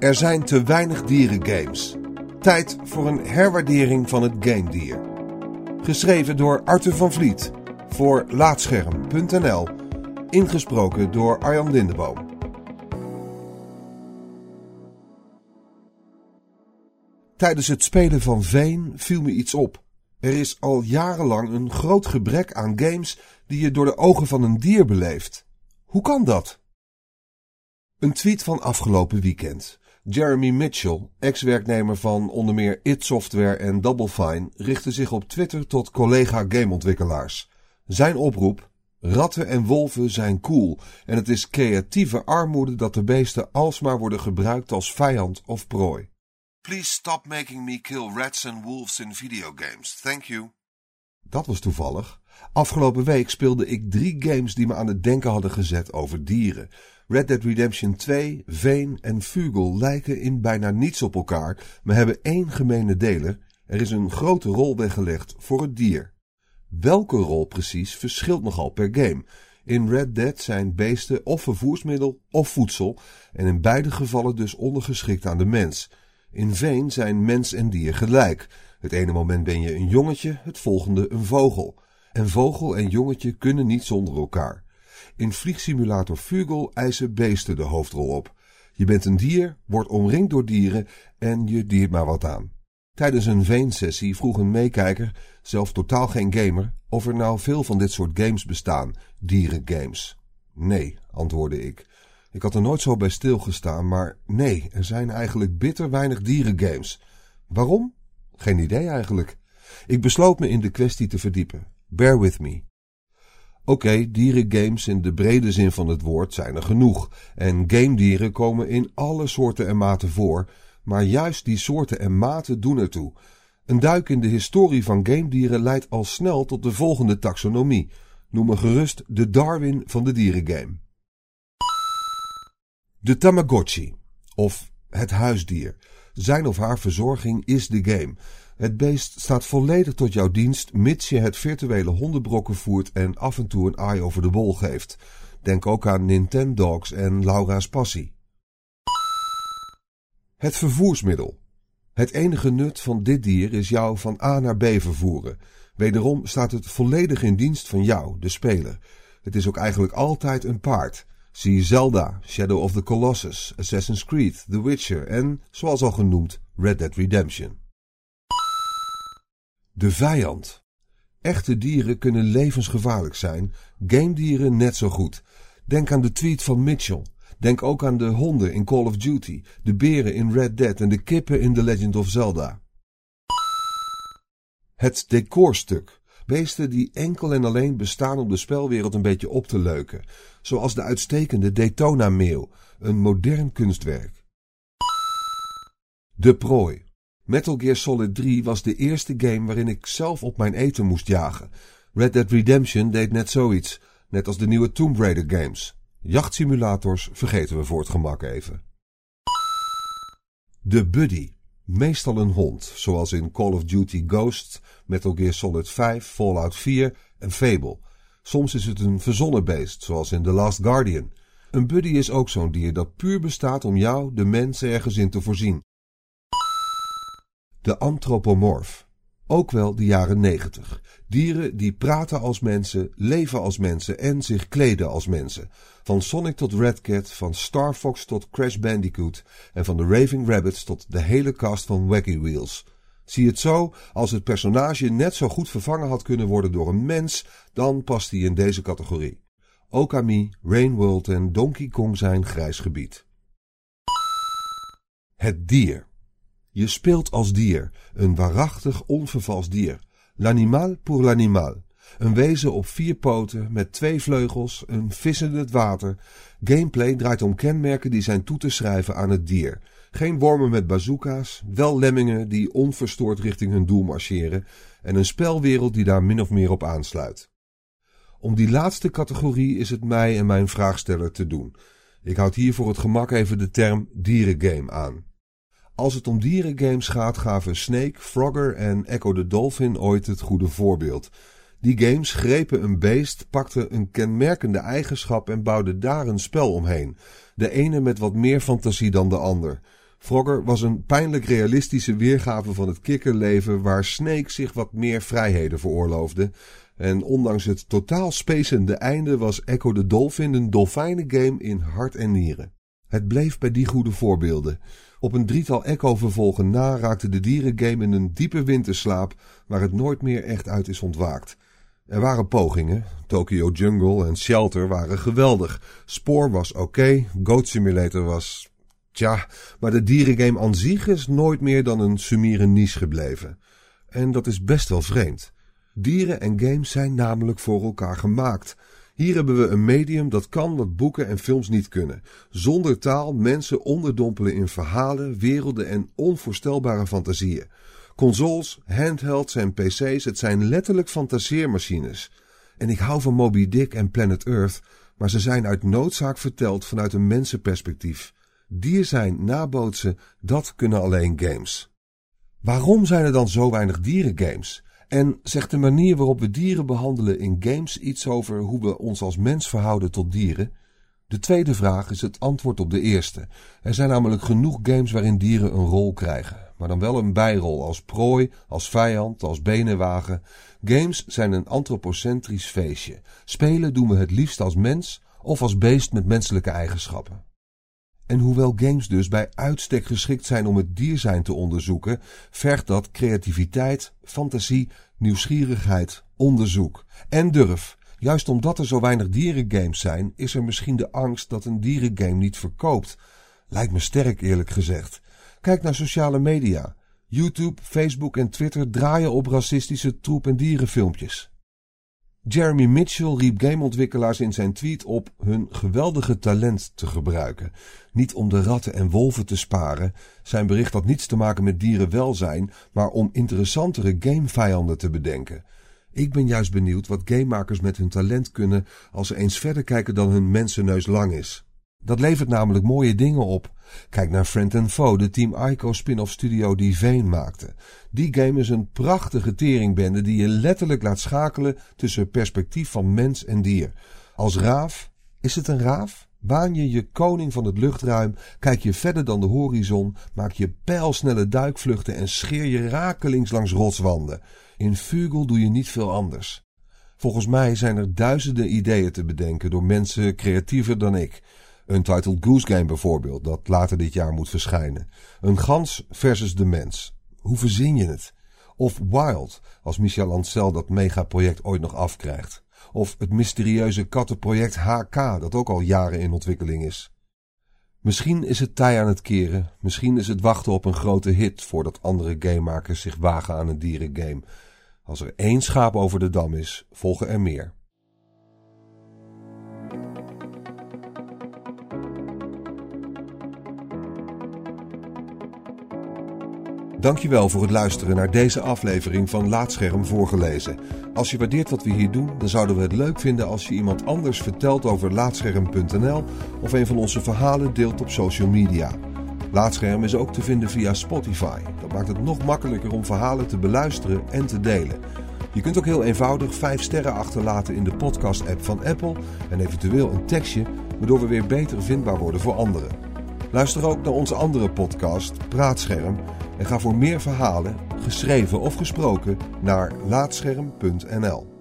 Er zijn te weinig dierengames. Tijd voor een herwaardering van het gamedier. Geschreven door Arthur van Vliet voor Laatscherm.nl. Ingesproken door Arjan Lindeboom. Tijdens het spelen van Veen viel me iets op. Er is al jarenlang een groot gebrek aan games die je door de ogen van een dier beleeft. Hoe kan dat? Een tweet van afgelopen weekend. Jeremy Mitchell, ex-werknemer van onder meer id Software en Double Fine, richtte zich op Twitter tot collega gameontwikkelaars. Zijn oproep: Ratten en wolven zijn cool en het is creatieve armoede dat de beesten alsmaar worden gebruikt als vijand of prooi. Please stop making me kill rats and wolves in videogames. Thank you. Dat was toevallig. Afgelopen week speelde ik drie games die me aan het denken hadden gezet over dieren. Red Dead Redemption 2, Veen en Fugel lijken in bijna niets op elkaar, maar hebben één gemene deler. Er is een grote rol weggelegd voor het dier. Welke rol precies verschilt nogal per game. In Red Dead zijn beesten of vervoersmiddel of voedsel en in beide gevallen dus ondergeschikt aan de mens. In Veen zijn mens en dier gelijk. Het ene moment ben je een jongetje, het volgende een vogel. En vogel en jongetje kunnen niet zonder elkaar. In vliegsimulator Fugel eisen beesten de hoofdrol op. Je bent een dier, wordt omringd door dieren en je diert maar wat aan. Tijdens een Veen-sessie vroeg een meekijker, zelf totaal geen gamer, of er nou veel van dit soort games bestaan, dierengames. Nee, antwoordde ik. Ik had er nooit zo bij stilgestaan, maar nee, er zijn eigenlijk bitter weinig dierengames. Waarom? Geen idee eigenlijk. Ik besloot me in de kwestie te verdiepen. Bear with me. Oké, dierengames in de brede zin van het woord zijn er genoeg. En gamedieren komen in alle soorten en maten voor. Maar juist die soorten en maten doen ertoe. Een duik in de historie van gamedieren leidt al snel tot de volgende taxonomie. Noem me gerust de Darwin van de dierengame. De Tamagotchi, of het huisdier. Zijn of haar verzorging is de game. Het beest staat volledig tot jouw dienst, mits je het virtuele hondenbrokken voert en af en toe een eye over de bol geeft. Denk ook aan Nintendogs en Laura's passie. Het vervoersmiddel. Het enige nut van dit dier is jou van A naar B vervoeren. Wederom staat het volledig in dienst van jou, de speler. Het is ook eigenlijk altijd een paard. Zie Zelda, Shadow of the Colossus, Assassin's Creed, The Witcher en, zoals al genoemd, Red Dead Redemption. De vijand. Echte dieren kunnen levensgevaarlijk zijn, gamedieren net zo goed. Denk aan de tweet van Mitchell. Denk ook aan de honden in Call of Duty, de beren in Red Dead en de kippen in The Legend of Zelda. Het decorstuk. Beesten die enkel en alleen bestaan om de spelwereld een beetje op te leuken. Zoals de uitstekende Daytona-meeuw, een modern kunstwerk. De prooi. Metal Gear Solid 3 was de eerste game waarin ik zelf op mijn eten moest jagen. Red Dead Redemption deed net zoiets, net als de nieuwe Tomb Raider games. Jachtsimulators vergeten we voor het gemak even. De buddy. Meestal een hond, zoals in Call of Duty Ghosts, Metal Gear Solid 5, Fallout 4 en Fable. Soms is het een verzonnen beest, zoals in The Last Guardian. Een buddy is ook zo'n dier dat puur bestaat om jou, de mens, ergens in te voorzien. De antropomorf. Ook wel de jaren 90. Dieren die praten als mensen, leven als mensen en zich kleden als mensen. Van Sonic tot Red Cat, van Star Fox tot Crash Bandicoot en van de Raving Rabbits tot de hele cast van Wacky Wheels. Zie het zo, als het personage net zo goed vervangen had kunnen worden door een mens, dan past hij in deze categorie. Okami, Rainworld en Donkey Kong zijn grijs gebied. Het dier. Je speelt als dier, een waarachtig onvervals dier. L'animal pour l'animal. Een wezen op vier poten, met twee vleugels, een vis in het water. Gameplay draait om kenmerken die zijn toe te schrijven aan het dier. Geen wormen met bazooka's, wel lemmingen die onverstoord richting hun doel marcheren en een spelwereld die daar min of meer op aansluit. Om die laatste categorie is het mij en mijn vraagsteller te doen. Ik houd hier voor het gemak even de term dierengame aan. Als het om dierengames gaat, gaven Snake, Frogger en Echo the Dolphin ooit het goede voorbeeld. Die games grepen een beest, pakten een kenmerkende eigenschap en bouwden daar een spel omheen. De ene met wat meer fantasie dan de ander. Frogger was een pijnlijk realistische weergave van het kikkerleven waar Snake zich wat meer vrijheden veroorloofde. En ondanks het totaal spacende einde was Echo the Dolphin een dolfijnengame in hart en nieren. Het bleef bij die goede voorbeelden. Op een drietal Echo-vervolgen na raakte de dierengame in een diepe winterslaap waar het nooit meer echt uit is ontwaakt. Er waren pogingen. Tokyo Jungle en Shelter waren geweldig. Spoor was oké. Goat Simulator was... Tja, maar de dierengame aan zich is nooit meer dan een summiere niche gebleven. En dat is best wel vreemd. Dieren en games zijn namelijk voor elkaar gemaakt. Hier hebben we een medium dat kan wat boeken en films niet kunnen. Zonder taal mensen onderdompelen in verhalen, werelden en onvoorstelbare fantasieën. Consoles, handhelds en PC's, het zijn letterlijk fantaseermachines. En ik hou van Moby Dick en Planet Earth, maar ze zijn uit noodzaak verteld vanuit een mensenperspectief. Dier zijn, nabootsen, dat kunnen alleen games. Waarom zijn er dan zo weinig dierengames? En zegt de manier waarop we dieren behandelen in games iets over hoe we ons als mens verhouden tot dieren? De tweede vraag is het antwoord op de eerste. Er zijn namelijk genoeg games waarin dieren een rol krijgen, maar dan wel een bijrol als prooi, als vijand, als benenwagen. Games zijn een antropocentrisch feestje. Spelen doen we het liefst als mens of als beest met menselijke eigenschappen. En hoewel games dus bij uitstek geschikt zijn om het dierzijn te onderzoeken, vergt dat creativiteit, fantasie, nieuwsgierigheid, onderzoek en durf. Juist omdat er zo weinig dierengames zijn, is er misschien de angst dat een dierengame niet verkoopt. Lijkt me sterk eerlijk gezegd. Kijk naar sociale media. YouTube, Facebook en Twitter draaien op racistische troep- en dierenfilmpjes. Jeremy Mitchell riep gameontwikkelaars in zijn tweet op hun geweldige talent te gebruiken. Niet om de ratten en wolven te sparen. Zijn bericht had niets te maken met dierenwelzijn, maar om interessantere gamevijanden te bedenken. Ik ben juist benieuwd wat gamemakers met hun talent kunnen als ze eens verder kijken dan hun mensenneus lang is. Dat levert namelijk mooie dingen op. Kijk naar Friend Foe, de Team Ico spin-off studio die Veen maakte. Die game is een prachtige teringbende die je letterlijk laat schakelen tussen perspectief van mens en dier. Als raaf, is het een raaf? Waan je je koning van het luchtruim, kijk je verder dan de horizon, maak je pijlsnelle duikvluchten en scheer je rakelings langs rotswanden. In Vugel doe je niet veel anders. Volgens mij zijn er duizenden ideeën te bedenken door mensen creatiever dan ik. Untitled Goose Game bijvoorbeeld, dat later dit jaar moet verschijnen. Een gans versus de mens. Hoe verzin je het? Of Wild, als Michel Ancel dat megaproject ooit nog afkrijgt. Of het mysterieuze kattenproject HK, dat ook al jaren in ontwikkeling is. Misschien is het tij aan het keren, misschien is het wachten op een grote hit voordat andere gamemakers zich wagen aan een dierengame. Als er één schaap over de dam is, volgen er meer. Dankjewel voor het luisteren naar deze aflevering van Laatscherm voorgelezen. Als je waardeert wat we hier doen, dan zouden we het leuk vinden als je iemand anders vertelt over laatscherm.nl of een van onze verhalen deelt op social media. Laatscherm is ook te vinden via Spotify. Dat maakt het nog makkelijker om verhalen te beluisteren en te delen. Je kunt ook heel eenvoudig 5 sterren achterlaten in de podcast-app van Apple en eventueel een tekstje, waardoor we weer beter vindbaar worden voor anderen. Luister ook naar onze andere podcast, Praatscherm, en ga voor meer verhalen, geschreven of gesproken, naar laatscherm.nl.